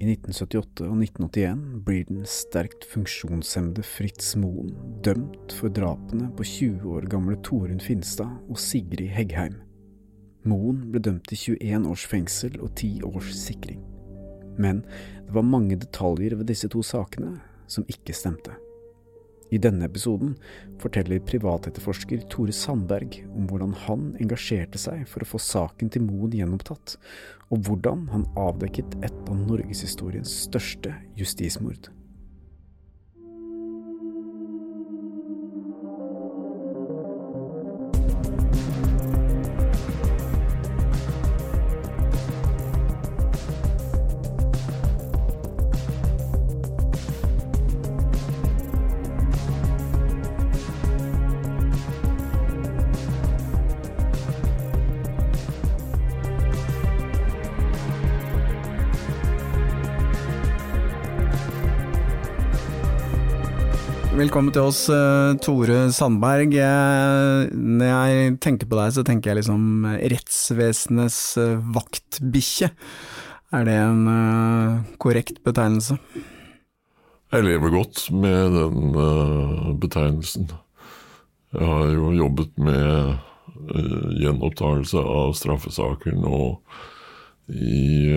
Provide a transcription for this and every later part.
I 1978 og 1981 blir den sterkt funksjonshemmede Fritz Moen dømt for drapene på 20 år gamle Torunn Finstad og Sigrid Heggheim. Moen ble dømt til 21 års fengsel og 10 års sikring. Men det var mange detaljer ved disse to sakene som ikke stemte. I denne episoden forteller privatetterforsker Tore Sandberg om hvordan han engasjerte seg for å få saken til Moen gjenopptatt, og hvordan han avdekket et av norgeshistoriens største justismord. Velkommen til oss, eh, Tore Sandberg. Når jeg tenker på deg, så tenker jeg liksom rettsvesenets eh, vaktbikkje. Er det en uh, korrekt betegnelse? Jeg lever godt med den uh, betegnelsen. Jeg har jo jobbet med uh, gjenopptakelse av straffesaker nå i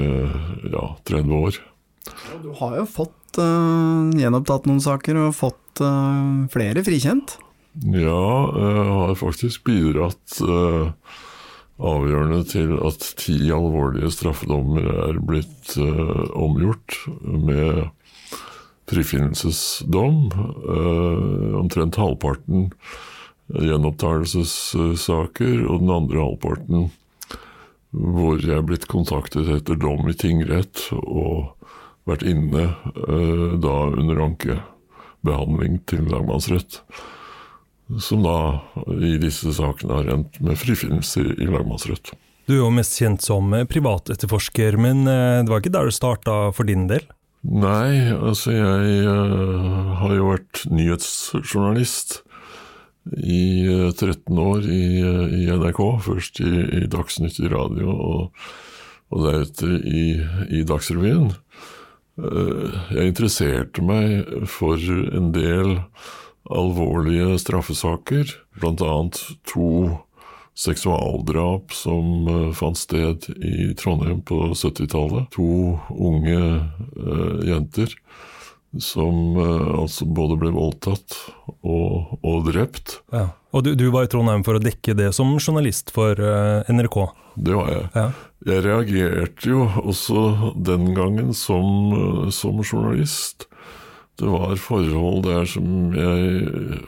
ja, 30 år. Du har jo fått gjenopptatt noen saker og fått uh, flere frikjent? Ja, jeg har faktisk bidratt uh, avgjørende til at ti alvorlige straffedommer er blitt omgjort med frifinnelsesdom. omtrent halvparten gjenopptakelsessaker, og den andre halvparten hvor jeg er blitt kontaktet etter dom i tingrett og vært inne da under anke behandling til lagmannsrett. Som da i disse sakene har endt med frifinnelse i lagmannsrett. Du er jo mest kjent som privatetterforsker, men eh, det var ikke der det starta for din del? Nei, altså jeg uh, har jo vært nyhetsjournalist i uh, eh, 13 år i, uh, i, NRK. Først i, i Dagsnytt i radio, og, og deretter i, i Dagsrevyen. Eh, jeg interesserte meg for en del alvorlige straffesaker, bl.a. to seksualdrap som eh, fant sted i Trondheim på 70-tallet. To unge uh, jenter som uh, altså både ble voldtatt og, og drept. Ja. Og du, du, var i Trondheim for å dekke det som journalist for uh, NRK? Det var jeg. Ja. Jeg reagerte jo også den gangen som, som journalist. Det var forhold der som jeg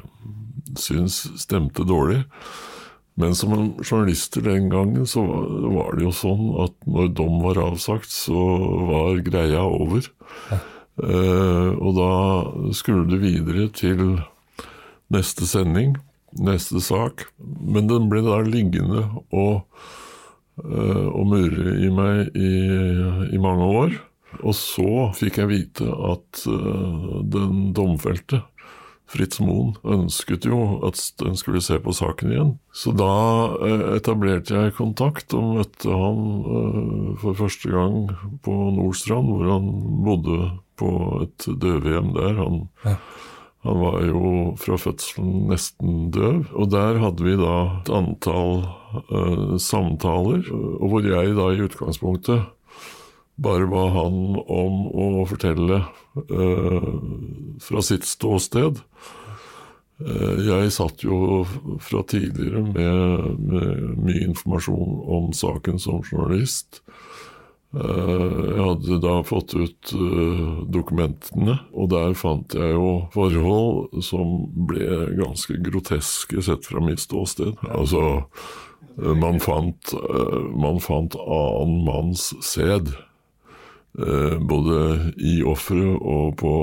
syns stemte dårlig. Men som journalister den gangen så var det jo sånn at når dom var avsagt, så var greia over. Ja. Uh, og da skulle det videre til neste sending, neste sak. Men den ble da liggende og, uh, og murre i meg i, i, mange år. Og så fikk jeg vite at uh, den domfelte Fritz Moen ønsket jo at en skulle se på saken igjen. Så da etablerte jeg kontakt og møtte han for første gang på Nordstrand, hvor han bodde på et døvehjem der. Han, ja. han, var jo fra fødselen nesten døv. Og der hadde vi da et antall uh, samtaler, og hvor jeg da i utgangspunktet bare ba han om å fortelle uh, fra sitt ståsted. Uh, jeg satt jo fra tidligere med, med mye informasjon om saken som journalist. Eh, jeg hadde da fått ut eh, dokumentene, og der fant jeg jo forhold som ble ganske groteske sett fra mitt ståsted. Altså, eh, man fant, man fant annen manns sæd. Både i offeret og på,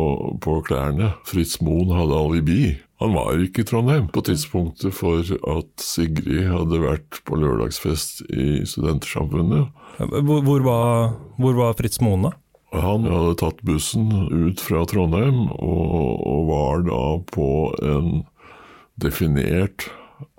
på klærne. Fritz Moen hadde alibi. Han var ikke i Trondheim på tidspunktet for at Sigrid hadde vært på lørdagsfest i Studentersamfunnet. Hvor, hvor, var, hvor var, Fritz Moen, da? Han hadde tatt bussen ut fra Trondheim og, og var da på en definert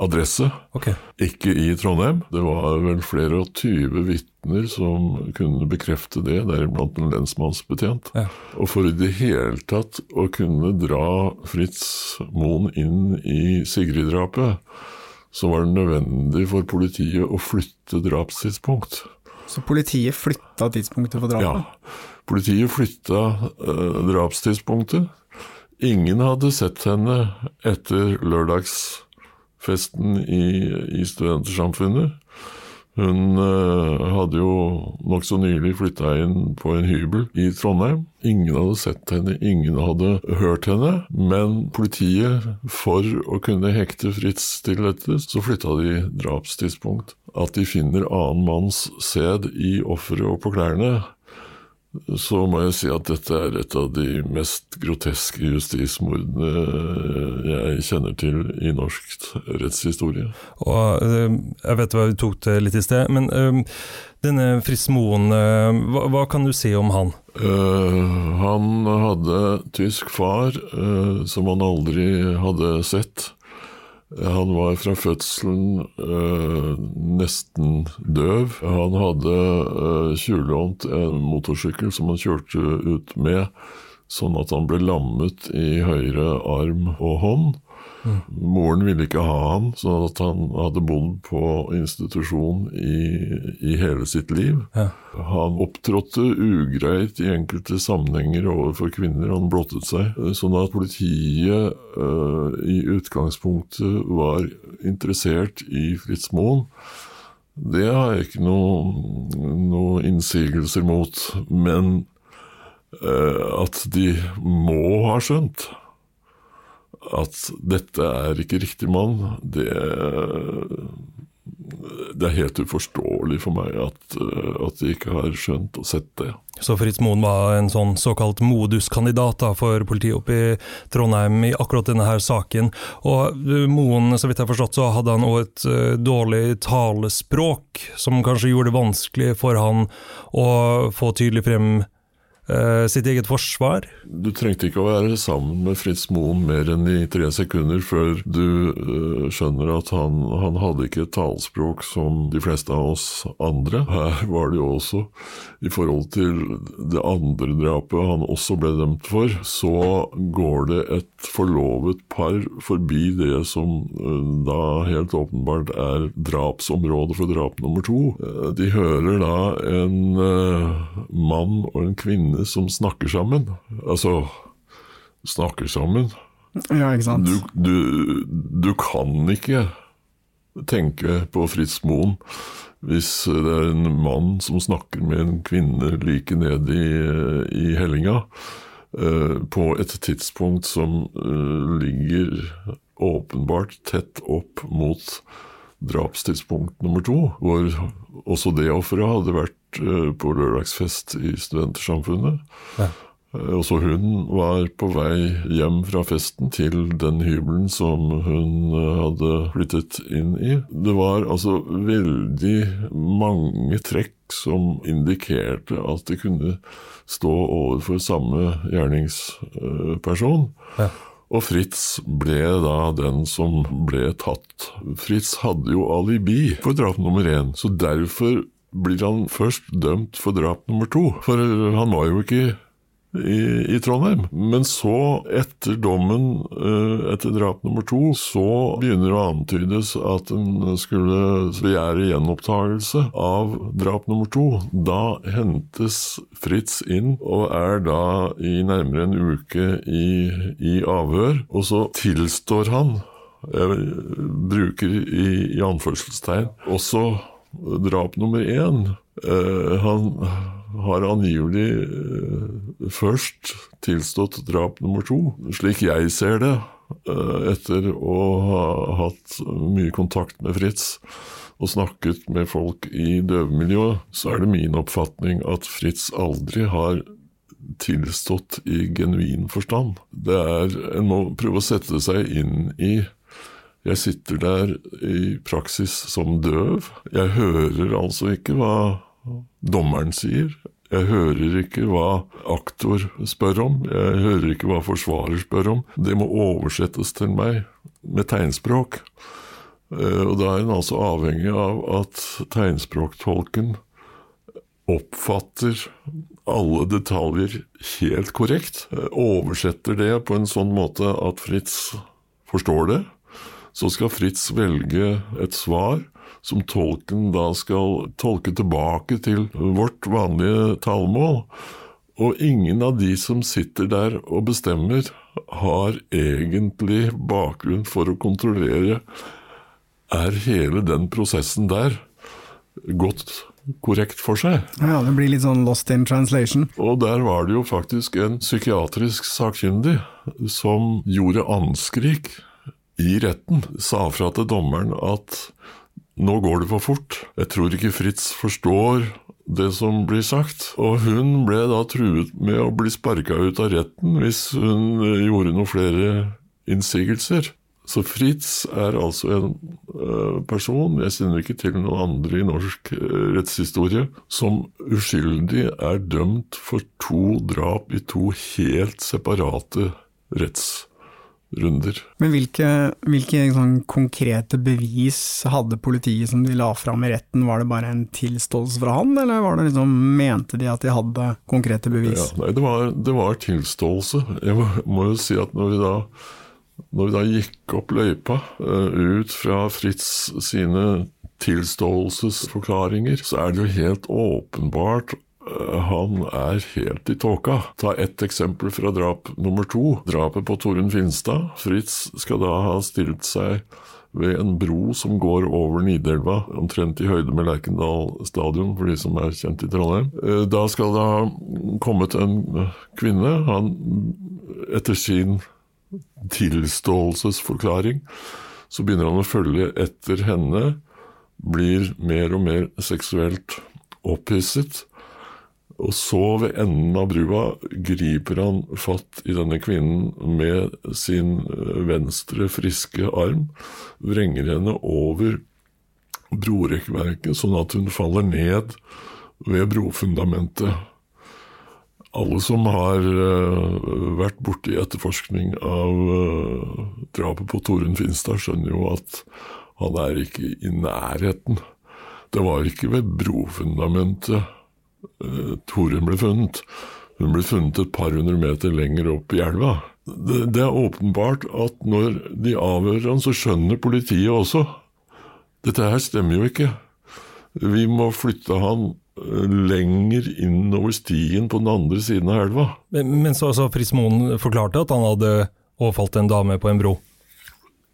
adresse, okay. ikke i Trondheim. Det var vel flere og tyve vitner som kunne bekrefte det, deriblant en lensmannsbetjent. Ja. Og for i det hele tatt å kunne dra Fritz Moen inn i Sigrid-drapet, så var det nødvendig for politiet å flytte drapstidspunkt. Så politiet flytta tidspunktet for drapet? Ja. Politiet flytta eh, drapstidspunktet. Ingen hadde sett henne etter lørdagsfesten i, i Studentersamfunnet. Hun uh, hadde jo nokså nylig flytta inn på en hybel i Trondheim. Ingen hadde sett henne, ingen hadde hørt henne. Men politiet, for å kunne hekte Fritz til dette, så flytta de drapstidspunkt. At de finner annen manns sæd i offeret og på klærne, så må jeg si at dette er et av de mest groteske justismordene jeg kjenner til i norsk rettshistorie. Og eh, jeg vet hva vi tok det litt i sted, men eh, denne Fritz Moen, eh, hva, hva kan du si om han? Eh, han hadde tysk far eh, som han aldri hadde sett. Han var fra fødselen eh, nesten døv. Han hadde eh, tjuvlånt en motorsykkel som han kjørte ut med, sånn at han ble lammet i høyre arm og hånd. Moren ville ikke ha han, så at han hadde bodd på institusjon i, i hele sitt liv. Ja. Han opptrådte ugreit i enkelte sammenhenger overfor kvinner, han blottet seg. Sånn at politiet øh, i utgangspunktet var interessert i Fritz Moen. Det har jeg ikke noen noe innsigelser mot, men øh, at de må ha skjønt at dette er ikke riktig mann, det, det er helt uforståelig for meg at, at de ikke har skjønt og sett det. Så Fritz Moen var en sånn såkalt moduskandidat da, for politiet oppe i Trondheim i akkurat denne her saken. Og eh, Moen, så vidt jeg har forstått, så hadde han òg et eh, dårlig talespråk, som kanskje gjorde det vanskelig for han å få tydelig frem sitt eget forsvar. Du trengte ikke å være sammen med Fritz Moen mer enn i tre sekunder før du øh, skjønner at han, han hadde ikke et talespråk som de fleste av oss andre. Her var det jo også, i forhold til det andre drapet han også ble dømt for, så går det et forlovet par forbi det som øh, da helt åpenbart er drapsområdet for drap nummer to. Eh, De hører da en mann og en kvinne som snakker sammen. Altså, snakker sammen. Ja, ikke sant? Du, du, du kan ikke tenke på Fritz Moen hvis det er en mann som snakker med en kvinne like ned i, i hellinga, Uh, på et tidspunkt som uh, ligger åpenbart tett opp mot drapstidspunkt nummer to, hvor også det offeret hadde vært eh, på lørdagsfest i Studentersamfunnet. Ja. Eh, Også hun var på vei hjem fra festen til den hybelen som hun eh, hadde flyttet inn i. Det var altså veldig mange trekk som indikerte at de kunne stå overfor samme gjerningsperson. Ja. Og Fritz ble da den som ble tatt. Fritz hadde jo alibi for drap nummer én, så derfor blir han først dømt for drap nummer to. For han var jo ikke i, i Trondheim. Men så, etter dommen eh, etter drap nummer to, så begynner det å antydes at en skulle begjære gjenopptakelse av drap nummer to. Da hentes Fritz inn og er da i nærmere en uke i, i avhør, og så tilstår han. Jeg bruker i, i anførselstegn også drap nummer én. Eh, han har angivelig eh, først tilstått drap nummer to, slik jeg ser det, eh, etter å ha hatt mye kontakt med Fritz og snakket med folk i døvemiljøet, så er det min oppfatning at Fritz aldri har tilstått i genuin forstand. Det er, En må prøve å sette seg inn i jeg sitter der i praksis som døv. Jeg hører altså ikke hva dommeren sier. Jeg hører ikke hva aktor spør om. Jeg hører ikke hva forsvarer spør om. Det må oversettes til meg med tegnspråk. Eh, og da er en altså avhengig av at tegnspråktolken oppfatter alle detaljer helt korrekt. Eh, oversetter det på en sånn måte at Fritz forstår det. Så skal Fritz velge et svar som tolken da skal tolke tilbake til vårt vanlige talemål. Og ingen av de som sitter der og bestemmer, har egentlig bakgrunn for å kontrollere er hele den prosessen der gått korrekt for seg. Ja, Det blir litt sånn lost in translation. Og der var det jo faktisk en psykiatrisk sakkyndig som gjorde anskrik i retten. Sa fra til dommeren at nå går det for fort. Jeg tror ikke Fritz forstår det som blir sagt. Og hun ble da truet med å bli sparka ut av retten hvis hun gjorde noen flere innsigelser. Så Fritz er altså en uh, person, jeg kjenner ikke til noen andre i norsk uh, rettshistorie, som uskyldig er dømt for to drap i to helt separate rettssaker runder. Men hvilke, hvilke sånn, konkrete bevis hadde politiet som de la fram i retten? Var det bare en tilståelse fra han, eller var det liksom, mente de at de hadde konkrete bevis? Ja, nei, det var, det var tilståelse. Jeg må, må, jo si at når vi da, når vi da gikk opp løypa uh, ut fra Fritz sine tilståelsesforklaringer, så er det jo helt åpenbart Eh, han er helt i tåka. Ta ett eksempel fra drap nummer to. Drapet på Torunn Finstad. Fritz skal da ha stilt seg ved en bro som går over Nidelva, omtrent i høyde med Lerkendal stadion, for de som er kjent i Trondheim. Eh, da skal det ha kommet en kvinne. Han, etter sin tilståelsesforklaring, så begynner han å følge etter henne, blir mer og mer seksuelt opphisset og så, ved enden av brua, griper han fatt i denne kvinnen med sin eh, venstre, friske arm, vrenger henne over brorekkverket, sånn at hun faller ned ved brofundamentet. Alle som har uh, vært borti etterforskning av uh, drapet på Torunn Finstad, skjønner jo at han er ikke i nærheten. Det var ikke ved brofundamentet Eh, Torunn ble funnet. Hun ble funnet et par hundre meter lenger opp i elva. Det, det er åpenbart at når de avhører han, så skjønner politiet også. Dette her stemmer jo ikke. Vi må flytte han eh, lenger innover stien på den andre siden av elva. Men, men så, altså Fritz Moen forklarte at han hadde overfalt en dame på en bro?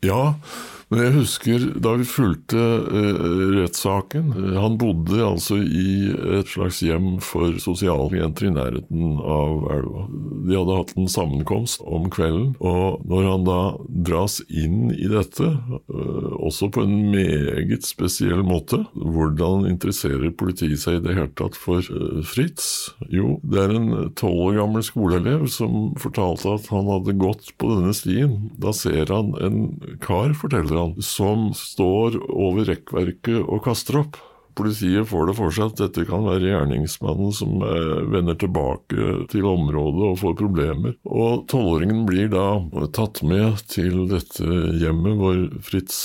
Ja, men jeg husker da vi fulgte uh, rettssaken Han bodde altså i et slags hjem for sosialklienter i nærheten av elva. De hadde hatt en sammenkomst om kvelden, og når han da dras inn i dette, uh, også på en meget spesiell måte Hvordan interesserer politiet seg i det hele tatt for uh, Fritz? Jo, det er en tolv år gammel skoleelev som fortalte at han hadde gått på denne stien. Da ser han en kar, forteller han, som står over rekkverket og kaster opp. Politiet får det for seg at dette kan være gjerningsmannen som eh, vender tilbake til området og får problemer. Og tolvåringen blir da tatt med til dette hjemmet hvor Fritz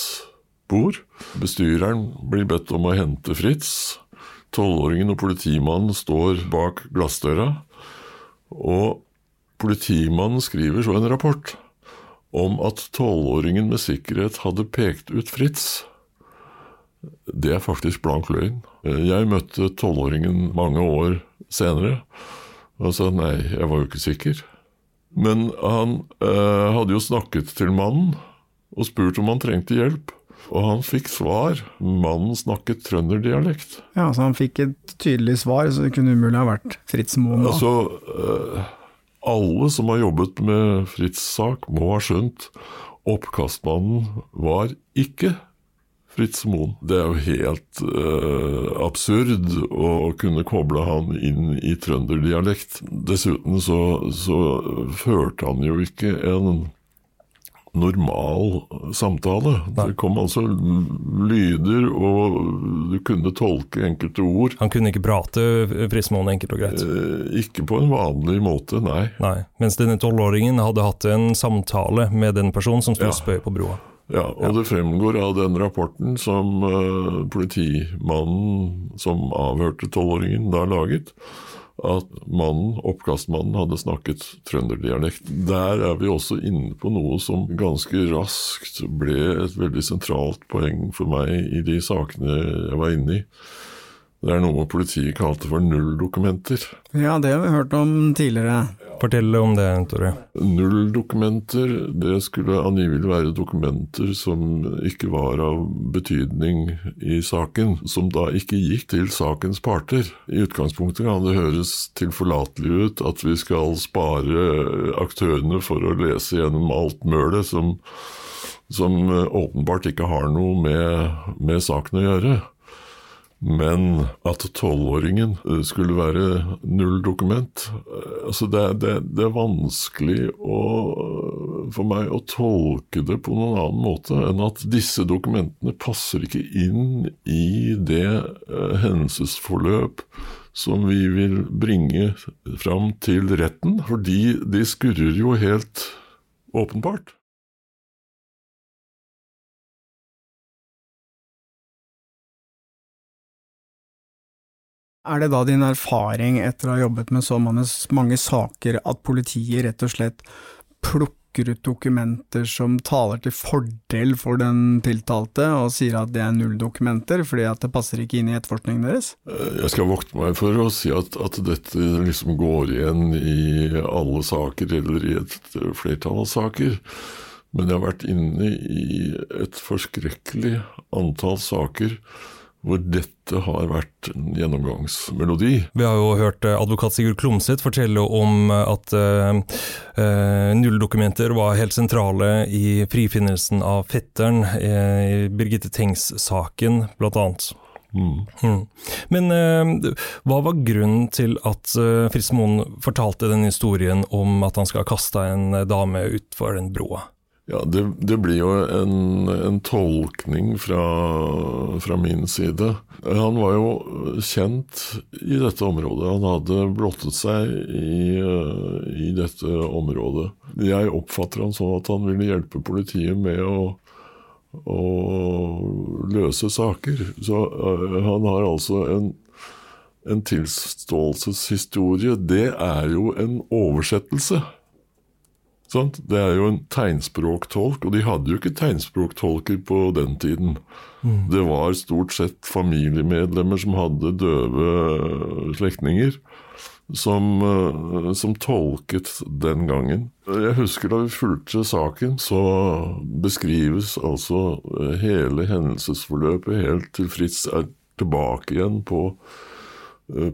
bor. Bestyreren blir bedt om å hente Fritz. Tolvåringen og politimannen står bak glassdøra. Og politimannen skriver så en rapport om at tolvåringen med sikkerhet hadde pekt ut Fritz. Det er faktisk blank løgn. Jeg møtte tolvåringen mange år senere og sa nei, jeg var jo ikke sikker. Men han eh, hadde jo snakket til mannen og spurt om han trengte hjelp. Og han fikk svar. Mannen snakket trønderdialekt. Ja, Så han fikk et tydelig svar, så det kunne umulig ha vært Fritz Moen? Altså, eh, alle som har jobbet med Fritz' sak, må ha skjønt oppkastmannen var ikke Fritz Moen. Det er jo helt eh, absurd å kunne koble han inn i trønderdialekt. Dessuten så, så førte han jo ikke en normal samtale. Nei. Det kom altså lyder, og du kunne tolke enkelte ord. Han kunne ikke prate Frismoen enkelt og greit? Eh, ikke på en vanlig måte, nei. nei. Mens denne tolvåringen hadde hatt en samtale med den personen som sto ja. spøy på broa? Ja, og det fremgår av den rapporten som uh, politimannen som avhørte tolvåringen da laget, at mannen, oppkastmannen hadde snakket trønderdialekt. Der er vi også inne på noe som ganske raskt ble et veldig sentralt poeng for meg i de sakene jeg var inne i. Det er noe politiet kalte for nulldokumenter. Ja, det har vi hørt om tidligere. Fortell om det, Tore. Nulldokumenter, det skulle angivelig være dokumenter som ikke var av betydning i saken, som da ikke gikk til sakens parter. I utgangspunktet kan det høres tilforlatelig ut at vi skal spare aktørene for å lese gjennom alt mølet som, som åpenbart ikke har noe med, med saken å gjøre. Men at tolvåringen eh, skulle være null dokument eh, altså det, det, det, er vanskelig å, for meg å tolke det på noen annen måte enn at disse dokumentene passer ikke inn i det hendelsesforløp som vi vil bringe fram til retten, fordi de skurrer jo helt åpenbart. Er det da din erfaring etter å ha jobbet med så mange, saker at politiet rett og slett plukker ut dokumenter som taler til fordel for den tiltalte, og sier at det er nulldokumenter fordi at det passer ikke inn i etterforskningen deres? Eh, jeg skal vokte meg for å si at, at, dette liksom går igjen i alle saker, eller i et flertall av saker. Men jeg har vært inne i et forskrekkelig antall saker hvor dette har vært en gjennomgangsmelodi. Vi har jo hørt eh, advokat Sigurd Klomsæt fortelle om eh, at uh, nulldokumenter var helt sentrale i frifinnelsen av fetteren i Birgitte Tengs-saken, blant annet. Mm. Mm. Men uh, hva var grunnen til at uh, Fritz Moen fortalte den historien om at han skal ha kasta en dame utfor en broa? Ja, det, det, blir jo en, en tolkning fra, fra, min side. Han var jo kjent i dette området. Han hadde blottet seg i, i dette området. Jeg oppfatter han sånn at han ville hjelpe politiet med å, å løse saker. Så uh, han har altså en, en tilståelseshistorie. Det er jo en oversettelse. Sant? Det er jo en tegnspråktolk, og de hadde jo ikke tegnspråktolker på den tiden. Mm. Det var stort sett familiemedlemmer som hadde døve slektninger, som, eh, som, tolket den gangen. Jeg husker da vi fulgte saken, så beskrives altså hele hendelsesforløpet helt til Fritz er tilbake igjen på,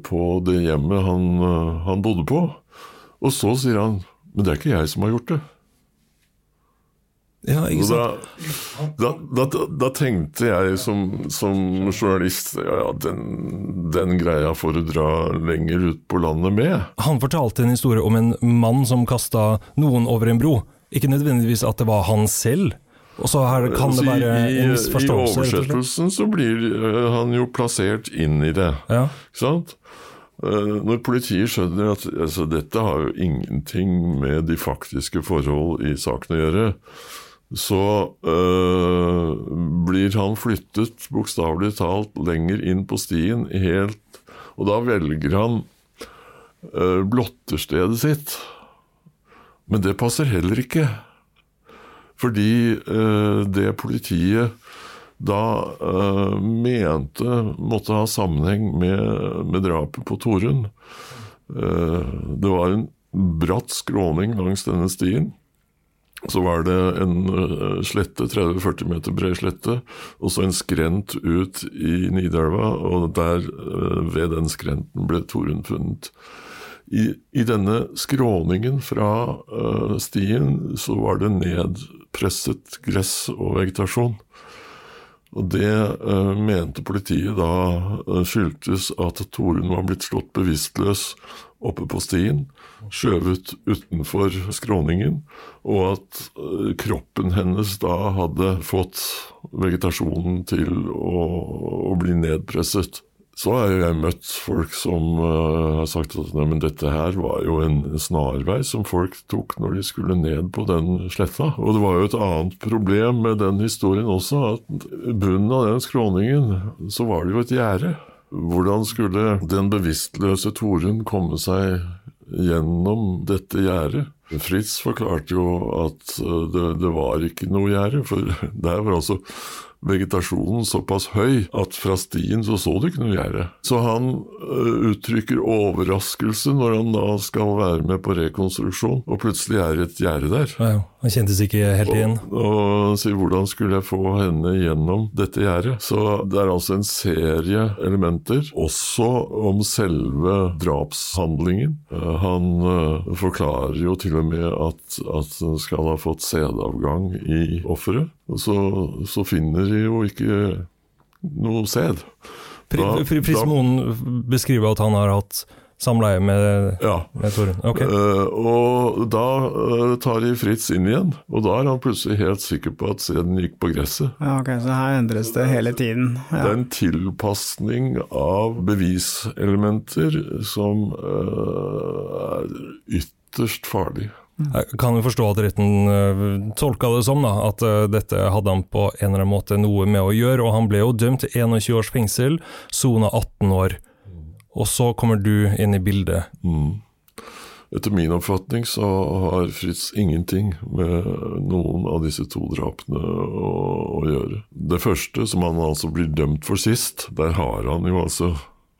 på det hjemmet han, han bodde på. Og så sier han men det er ikke jeg som har gjort det. Ja, ikke sant? Da, da, da, da, tenkte jeg som, som journalist ja, den, den, greia får du dra lenger ut på landet med. Han fortalte en historie om en mann som kasta noen over en bro. Ikke nødvendigvis at det var han selv. Og så her kan det være en misforståelse. I oversettelsen så blir eh, han jo plassert inn i det. Ja. Ikke sant? Eh, når politiet skjønner at altså, dette har jo ingenting med de faktiske forhold i saken å gjøre, så øh, blir han flyttet bokstavelig talt lenger inn på stien, helt Og da velger han øh, blotterstedet sitt. Men det passer heller ikke. Fordi øh, det politiet da uh, mente måtte ha sammenheng med, med drapet på Torunn. Uh, det var en bratt skråning langs denne stien. Så var det en uh, slette, 30-40 meter bred slette, og så en skrent ut i Nidelva, og der, ved den skrenten, ble Torunn funnet. I, I, denne skråningen fra stien så var det nedpresset gress og vegetasjon. Og Det uh, mente politiet da uh, skyldtes at Torunn var blitt slått bevisstløs oppe på stien, skjøvet utenfor skråningen, og at uh, kroppen hennes da hadde fått vegetasjonen til å, å bli nedpresset. Så har jeg møtt folk som uh, har sagt at nei, dette her var jo en snarvei som folk tok når de skulle ned på den sletta. Og det var jo et annet problem med den historien også, at bunnen av den skråningen så var det jo et gjerde. Hvordan skulle den bevisstløse Torunn komme seg gjennom dette gjerdet? Fritz forklarte jo at uh, det, det var ikke noe gjerde, for der var altså vegetasjonen såpass høy at fra stien så så du ikke noe gjerde. Så han uh, uttrykker overraskelse når han da skal være med på rekonstruksjon, og plutselig er det et gjerde der. Ja, han kjentes ikke helt igjen. Og, og sier hvordan skulle jeg få henne gjennom dette gjerdet? Så det er altså en serie elementer, også om selve drapshandlingen. Uh, han uh, forklarer jo til og med at, at han skal ha fått sædavgang i offeret. Så, så finner de jo ikke noe sæd. Fritz Moen beskriver at han har hatt samleie med, ja. med Torunn? Okay. Uh, og da uh, tar de Fritz inn igjen, og da er han plutselig helt sikker på at sæden gikk på gresset. Ja, ok, Så her endres det hele tiden. Ja. Det er en tilpasning av beviselementer som uh, er ytterst farlig. Jeg kan jo forstå at retten uh, tolka det som da, at uh, dette hadde han på en eller annen måte noe med å gjøre, og han ble jo dømt til 21 års fengsel, sona 18 år. Og så kommer du inn i bildet. Mm. Etter min oppfatning så har Fritz ingenting med noen av disse to drapene å, å gjøre. Det første, som han altså blir dømt for sist, der har han jo altså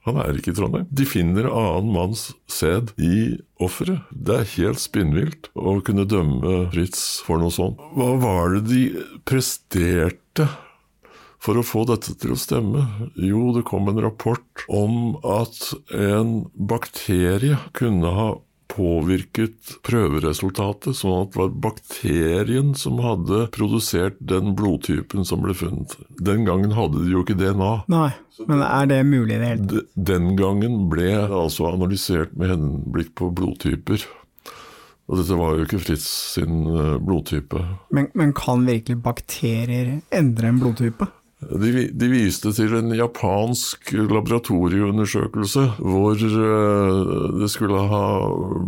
han er ikke i Trondheim. De finner annen manns sæd i offeret. Det er helt spinnvilt å kunne dømme Fritz for noe sånt. Hva var det de presterte for å få dette til å stemme? Jo, det kom en rapport om at en bakterie kunne ha påvirket prøveresultatet, sånn at det var bakterien som hadde produsert den blodtypen som ble funnet. Den gangen hadde de jo ikke DNA. Nei, men er det mulig i det hele tatt? Den gangen ble altså analysert med henblikk på blodtyper. Og dette var jo ikke Fritz sin eh, blodtype. Men, men kan virkelig bakterier endre en blodtype? De, de, viste til en japansk laboratorieundersøkelse hvor uh, det skulle ha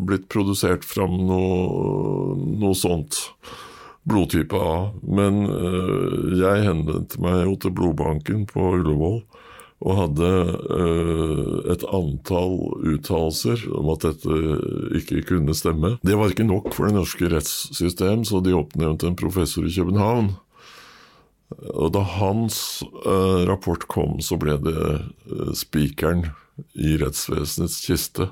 blitt produsert fram noe, noe sånt. Blodtype A. Men uh, jeg henvendte meg jo til blodbanken på Ullevål og hadde uh, et antall uttalelser om at dette ikke kunne stemme. Det var ikke nok for det norske rettssystem, så de oppnevnte en professor i København da hans uh, rapport kom, så ble det uh, spikeren i rettsvesenets kiste.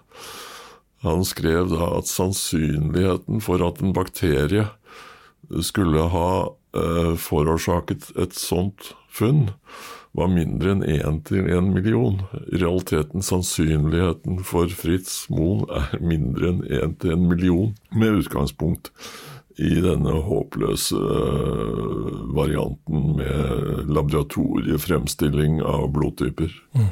Han skrev da at sannsynligheten for at en bakterie skulle ha uh, forårsaket et sånt funn, var mindre enn én til én million. I realiteten sannsynligheten for Fritz Moen er mindre enn én til en million, med utgangspunkt i denne håpløse eh, varianten med laboratoriefremstilling av blodtyper. Mm.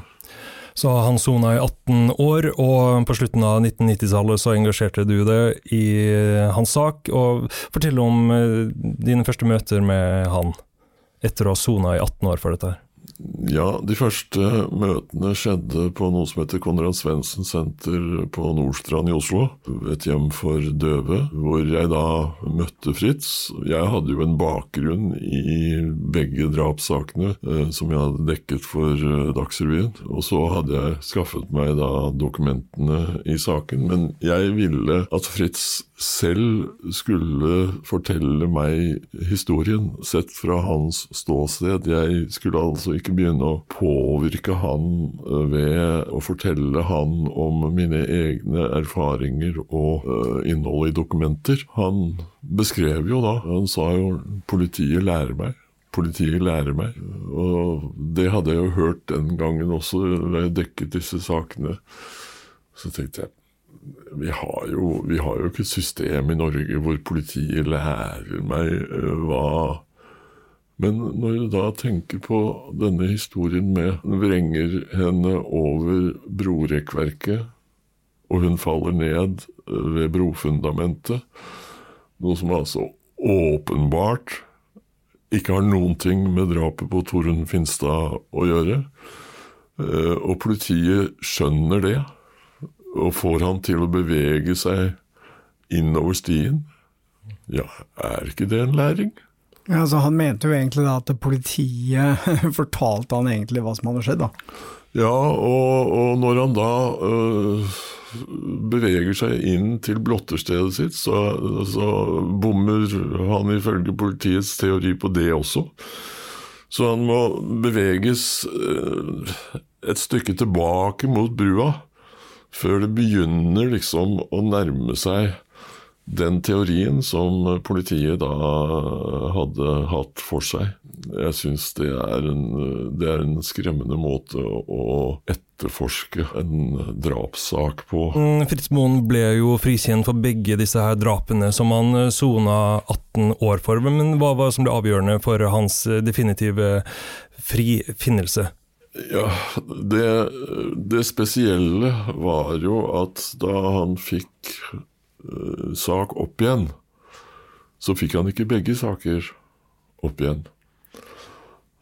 Så han sona i 18 år, og på slutten av 1990-tallet så engasjerte du deg i hans sak. og Fortell om eh, dine første møter med han etter å ha sona i 18 år for dette. her. Ja, de første møtene skjedde på noe som heter Konrad Svendsen senter på Nordstrand i Oslo. Et hjem for døve, hvor jeg da møtte Fritz. Jeg hadde jo en bakgrunn i begge drapssakene eh, som jeg hadde dekket for eh, Dagsrevyen. Og så hadde jeg skaffet meg da dokumentene i saken. Men jeg ville at Fritz selv skulle fortelle meg historien, sett fra hans ståsted. Jeg skulle altså ikke begynne å påvirke han eh, ved å fortelle han om mine egne erfaringer og uh, innholdet i dokumenter. Han beskrev jo da, han sa jo 'politiet lærer meg'. Politiet lærer meg, og det hadde jeg jo hørt den gangen også, da jeg dekket disse sakene. Så tenkte jeg vi har, jo, vi har jo ikke et system i Norge hvor politiet lærer meg uh, hva men når du da tenker på denne historien med vrenger henne over brorekkverket, og hun faller ned ved brofundamentet, noe som altså åpenbart ikke har noen ting med drapet på Torunn Finstad å gjøre, Eh, og politiet skjønner det, og får han til å bevege seg innover stien. Ja, er ikke det en læring? Ja, altså Han mente jo egentlig da at politiet fortalte han egentlig hva som hadde skjedd, da. Ja, og, og når han da øh, beveger seg inn til blotterstedet sitt, så, så bommer han ifølge politiets teori på det også. Så han må beveges øh, et stykke tilbake mot brua før det begynner liksom å nærme seg den teorien som politiet da hadde hatt for seg. Jeg syns det, det, er en skremmende måte å etterforske en drapssak på. Mm, Fritz Moen ble jo frikjent for begge disse her drapene som han eh, sona 18 år for. Men hva var det som ble avgjørende for hans definitive frifinnelse? Ja, det, det spesielle var jo at da han fikk sak opp igjen, så fikk han ikke begge saker opp igjen.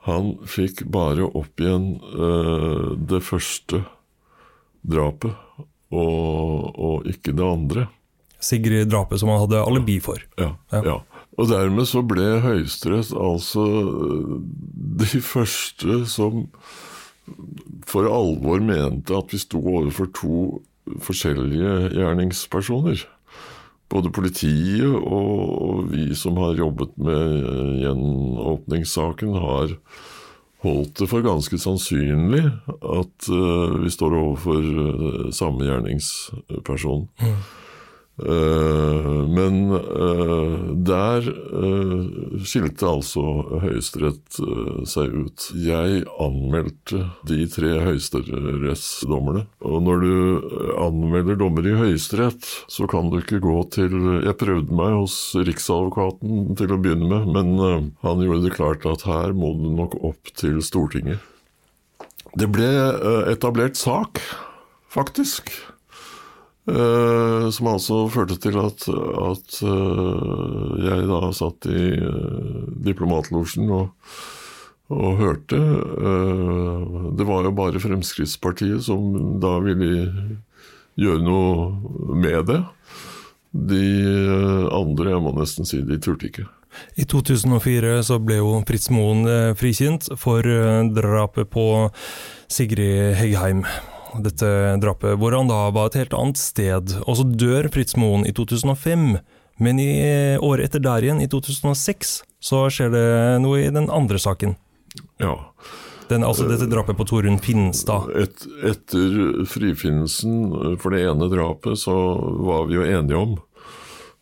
Han fikk bare opp igjen eh, det første drapet, og, og, ikke det andre. Sigrid-drapet som han hadde alibi for. Ja, ja. ja. Og dermed så ble Høyesterett altså de første som for alvor mente at vi sto overfor to forskjellige gjerningspersoner. Både politiet og vi som har jobbet med gjenåpningssaken, har holdt det for ganske sannsynlig at uh, vi står overfor uh, samme gjerningsperson. Mm. Uh, men uh, der uh, skilte altså Høyesterett seg ut. Jeg anmeldte de tre høyesterettsdommerne. Og når du anmelder dommer i Høyesterett, så kan du ikke gå til Jeg prøvde meg hos Riksadvokaten til å begynne med, men han gjorde det klart at her må du nok opp til Stortinget. Det ble etablert sak, faktisk. Uh, som altså førte til at, at uh, jeg da satt i uh, diplomatlosjen og, og, hørte. det var jo bare Fremskrittspartiet som da ville gjøre noe med det. De andre, jeg må nesten si, de turte ikke. I 2004 så ble jo Fritz Moen frikjent for drapet på Sigrid Heggheim dette drapet, hvor han da var et helt annet sted. Og så dør Fritz Moen i 2005. Men i året etter der igjen, i 2006, så skjer det noe i den andre saken. Ja. Den, altså dette drapet på Torunn Finstad. Et, etter frifinnelsen for det ene drapet, så var vi jo enige om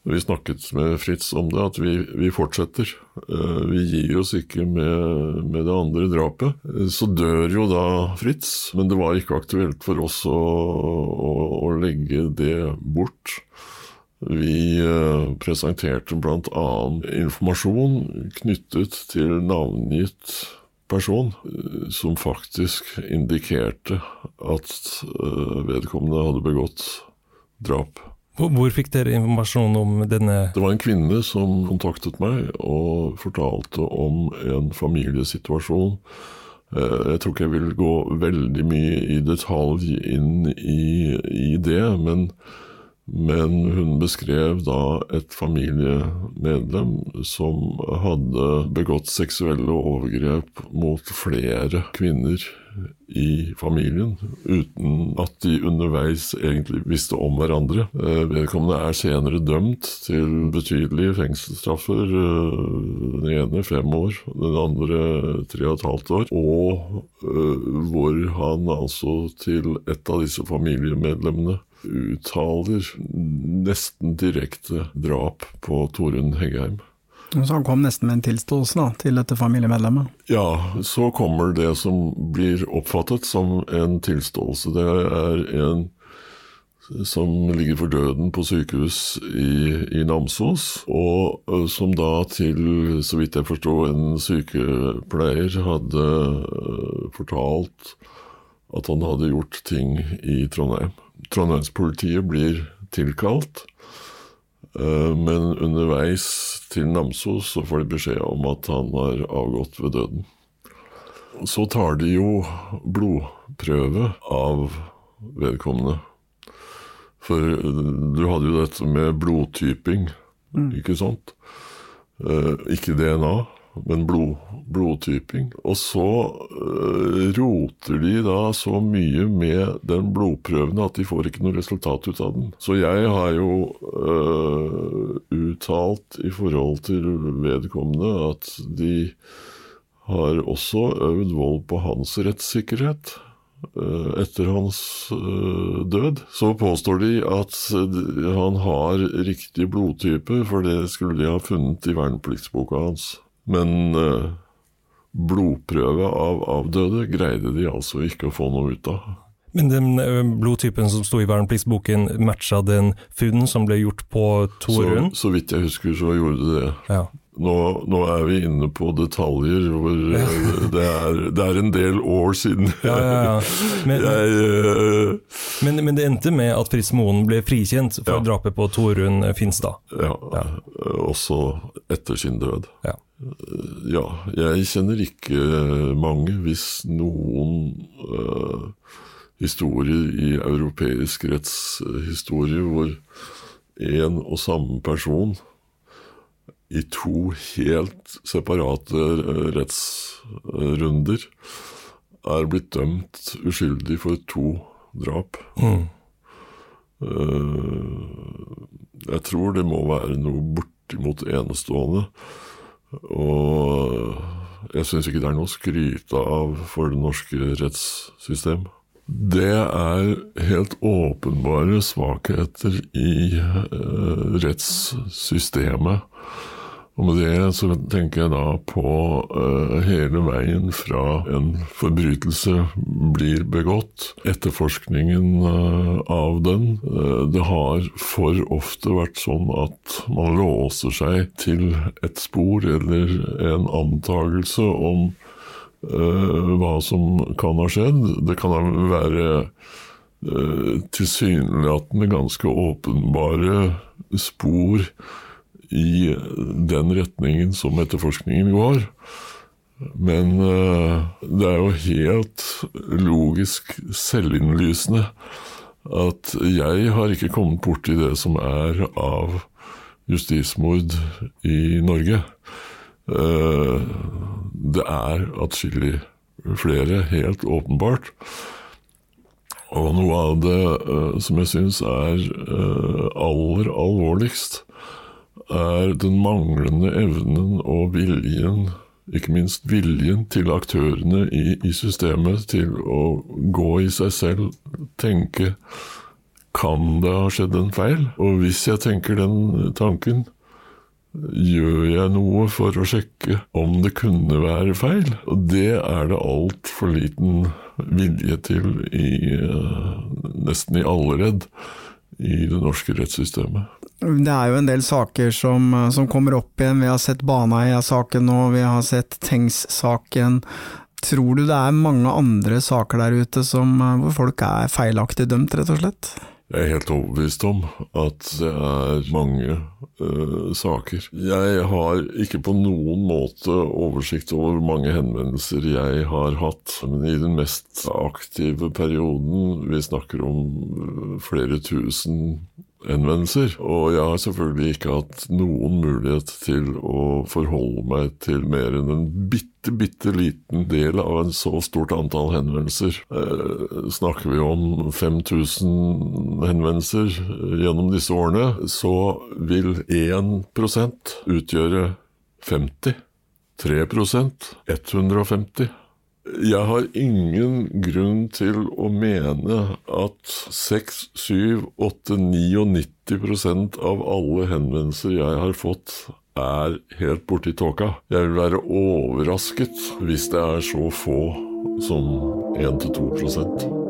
vi snakket med Fritz om det, at vi, vi fortsetter. Eh, vi gir oss ikke med, med, det andre drapet. Eh, så dør jo da Fritz, men det var ikke aktuelt for oss å, å, å legge det bort. Vi eh, presenterte bl.a. informasjon knyttet til navngitt person, som faktisk indikerte at vedkommende hadde begått drap. Hvor fikk dere informasjon om denne Det var en kvinne som kontaktet meg og fortalte om en familiesituasjon. Eh, jeg tror ikke jeg vil gå veldig mye i detalj inn i, i det, men, men, hun beskrev da et familiemedlem som hadde begått seksuelle overgrep mot flere kvinner i familien, uten at de underveis egentlig visste om hverandre. Eh, vedkommende er senere dømt til betydelige fengselsstraffer. Eh, den ene fem år, den andre tre og et halvt år. Og eh, hvor han altså til et av disse familiemedlemmene uttaler nesten direkte drap på Torunn Heggheim. Så han kom nesten med en tilståelse da, til dette familiemedlemmet? Ja, så kommer det som blir oppfattet som en tilståelse. Det er en som ligger for døden på sykehus i, i Namsos, og som da til, så vidt jeg forstår, en sykepleier hadde fortalt at han hadde gjort ting i Trondheim. Trondheimspolitiet blir tilkalt. Eh, men underveis til Namsos så får de beskjed om at han har avgått ved døden. så tar de jo blodprøve av vedkommende. For du hadde jo dette med blodtyping, ikke sant? Eh, ikke DNA, men blod, blodtyping. Og så øh, roter de da så mye med den blodprøven at de får ikke noe resultat ut av den. Så jeg har jo øh, uttalt i forhold til vedkommende at de har også øvd vold på hans rettssikkerhet eh, etter hans død. Så påstår de at han har riktig blodtype, for det skulle de ha funnet i vernepliktsboka hans. Men eh, blodprøve av avdøde greide de altså ikke å få noe ut av. Men den ø, blodtypen som sto i vernepliktsboken, matcha den funnen som ble gjort på Så, Torunn? så vidt jeg husker, så gjorde det det. Ja. Nå, nå er vi inne på detaljer hvor eh, det, er, det er en del år siden. Ja, ja, ja. Men, Jeg, eh, men, men det endte med at Fritz Moen ble frikjent for drapet på Torunn Finstad. ja, også etter sin død. Ja. Ja, jeg kjenner ikke mange, hvis noen, uh, historier i europeisk rettshistorie hvor en og samme person i to helt separate eh, rettsrunder er blitt dømt uskyldig for to drap. Mm. Eh, Jeg tror det må være noe bortimot enestående. Og jeg syns ikke det er noe å skryte av for det norske rettssystem. Det er helt åpenbare svakheter i eh, rettssystemet. Og med det så tenker jeg da på uh, hele veien fra en forbrytelse blir begått, etterforskningen uh, av den. Uh, det har for ofte vært sånn at man låser seg til et spor eller en antagelse om hva som kan ha skjedd. Det kan være tilsynelatende ganske åpenbare spor i den retningen som etterforskningen går. Men eh, det er jo helt logisk selvinnlysende at jeg har ikke kommet borti det som er av justismord i Norge. Eh, det er atskillig flere, helt åpenbart. Og noe av det eh, som jeg syns er aller alvorligst, er den manglende evnen og viljen, ikke minst viljen til aktørene i, i systemet, til å gå i seg selv, tenke kan det ha skjedd en feil? Og hvis jeg tenker den tanken, gjør jeg noe for å sjekke om det kunne være feil? Og det er det altfor liten vilje til i eh, nesten i alle ledd i det norske rettssystemet. Det er jo en del saker som, som kommer opp igjen. Vi har sett Baneheia-saken nå, vi har sett Tengs-saken. Tror du det er mange andre saker der ute som, hvor folk er feilaktig dømt, rett og slett? Jeg er helt overbevist om at det er mange uh, saker. Jeg har ikke på noen måte oversikt over hvor mange henvendelser jeg har hatt. Men i den mest aktive perioden, vi snakker om flere tusen henvendelser. Og jeg har selvfølgelig ikke hatt noen mulighet til å forholde meg til mer enn en bitte, bitte liten del av en så stort antall henvendelser. Eh, snakker vi om 5000 henvendelser gjennom disse årene, så vil 1% utgjøre 50. 3% 150. Jeg har ingen grunn til å mene at 6, 7, 8, 99% av alle henvendelser jeg har fått, er helt borti tåka. Jeg vil være overrasket hvis det er så få som 1-2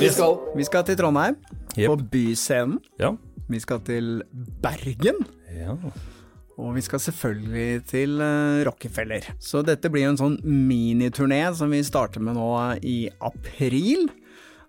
vi skal? Vi skal til Trondheim, yep. på Byscenen. Ja. Vi skal til Bergen. ja. Og vi skal selvfølgelig til eh, Rockefeller. Så dette blir jo en sånn miniturné som vi starter med nå i april.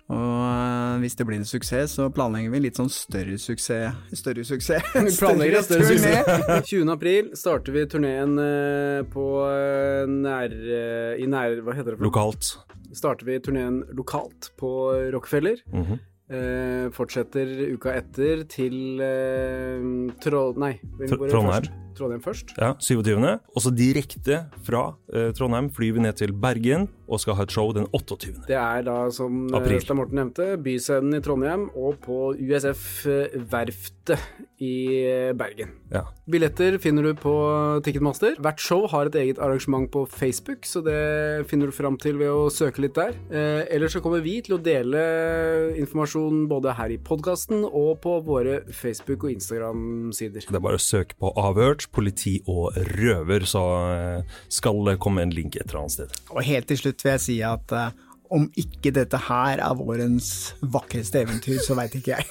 Og eh, hvis det blir en suksess, så planlegger vi litt sånn større suksess Større suksess? Vi planlegger en større turné. suksess. 20. april starter vi turneen eh, på eh, nær... eh, I nær... Hva heter det? for? Lokalt. Starter vi turneen lokalt på Rockefeller. Mhm. Eh, fortsetter uka etter til eh, Tro... Nei, Trondheim. Trondheim først. Ja, 27. Og så direkte fra eh, Trondheim flyr vi ned til Bergen og skal ha et show den 28. Det er da, som eh, Stein Morten nevnte, Byscenen i Trondheim og på USF eh, Verftet i eh, Bergen. Ja. Billetter finner du på Ticketmaster. Hvert show har et eget arrangement på Facebook, så det finner du fram til ved å søke litt der. Eh, ellers så kommer vi til å dele informasjon både her i podkasten og på våre Facebook- og Instagram-sider. Det er bare å søke på avhørt, politi og røver, så eh, skal det komme en link et eller annet sted. Og helt til slutt vil jeg si at uh, om ikke dette her er vårens vakreste eventyr, så veit ikke jeg.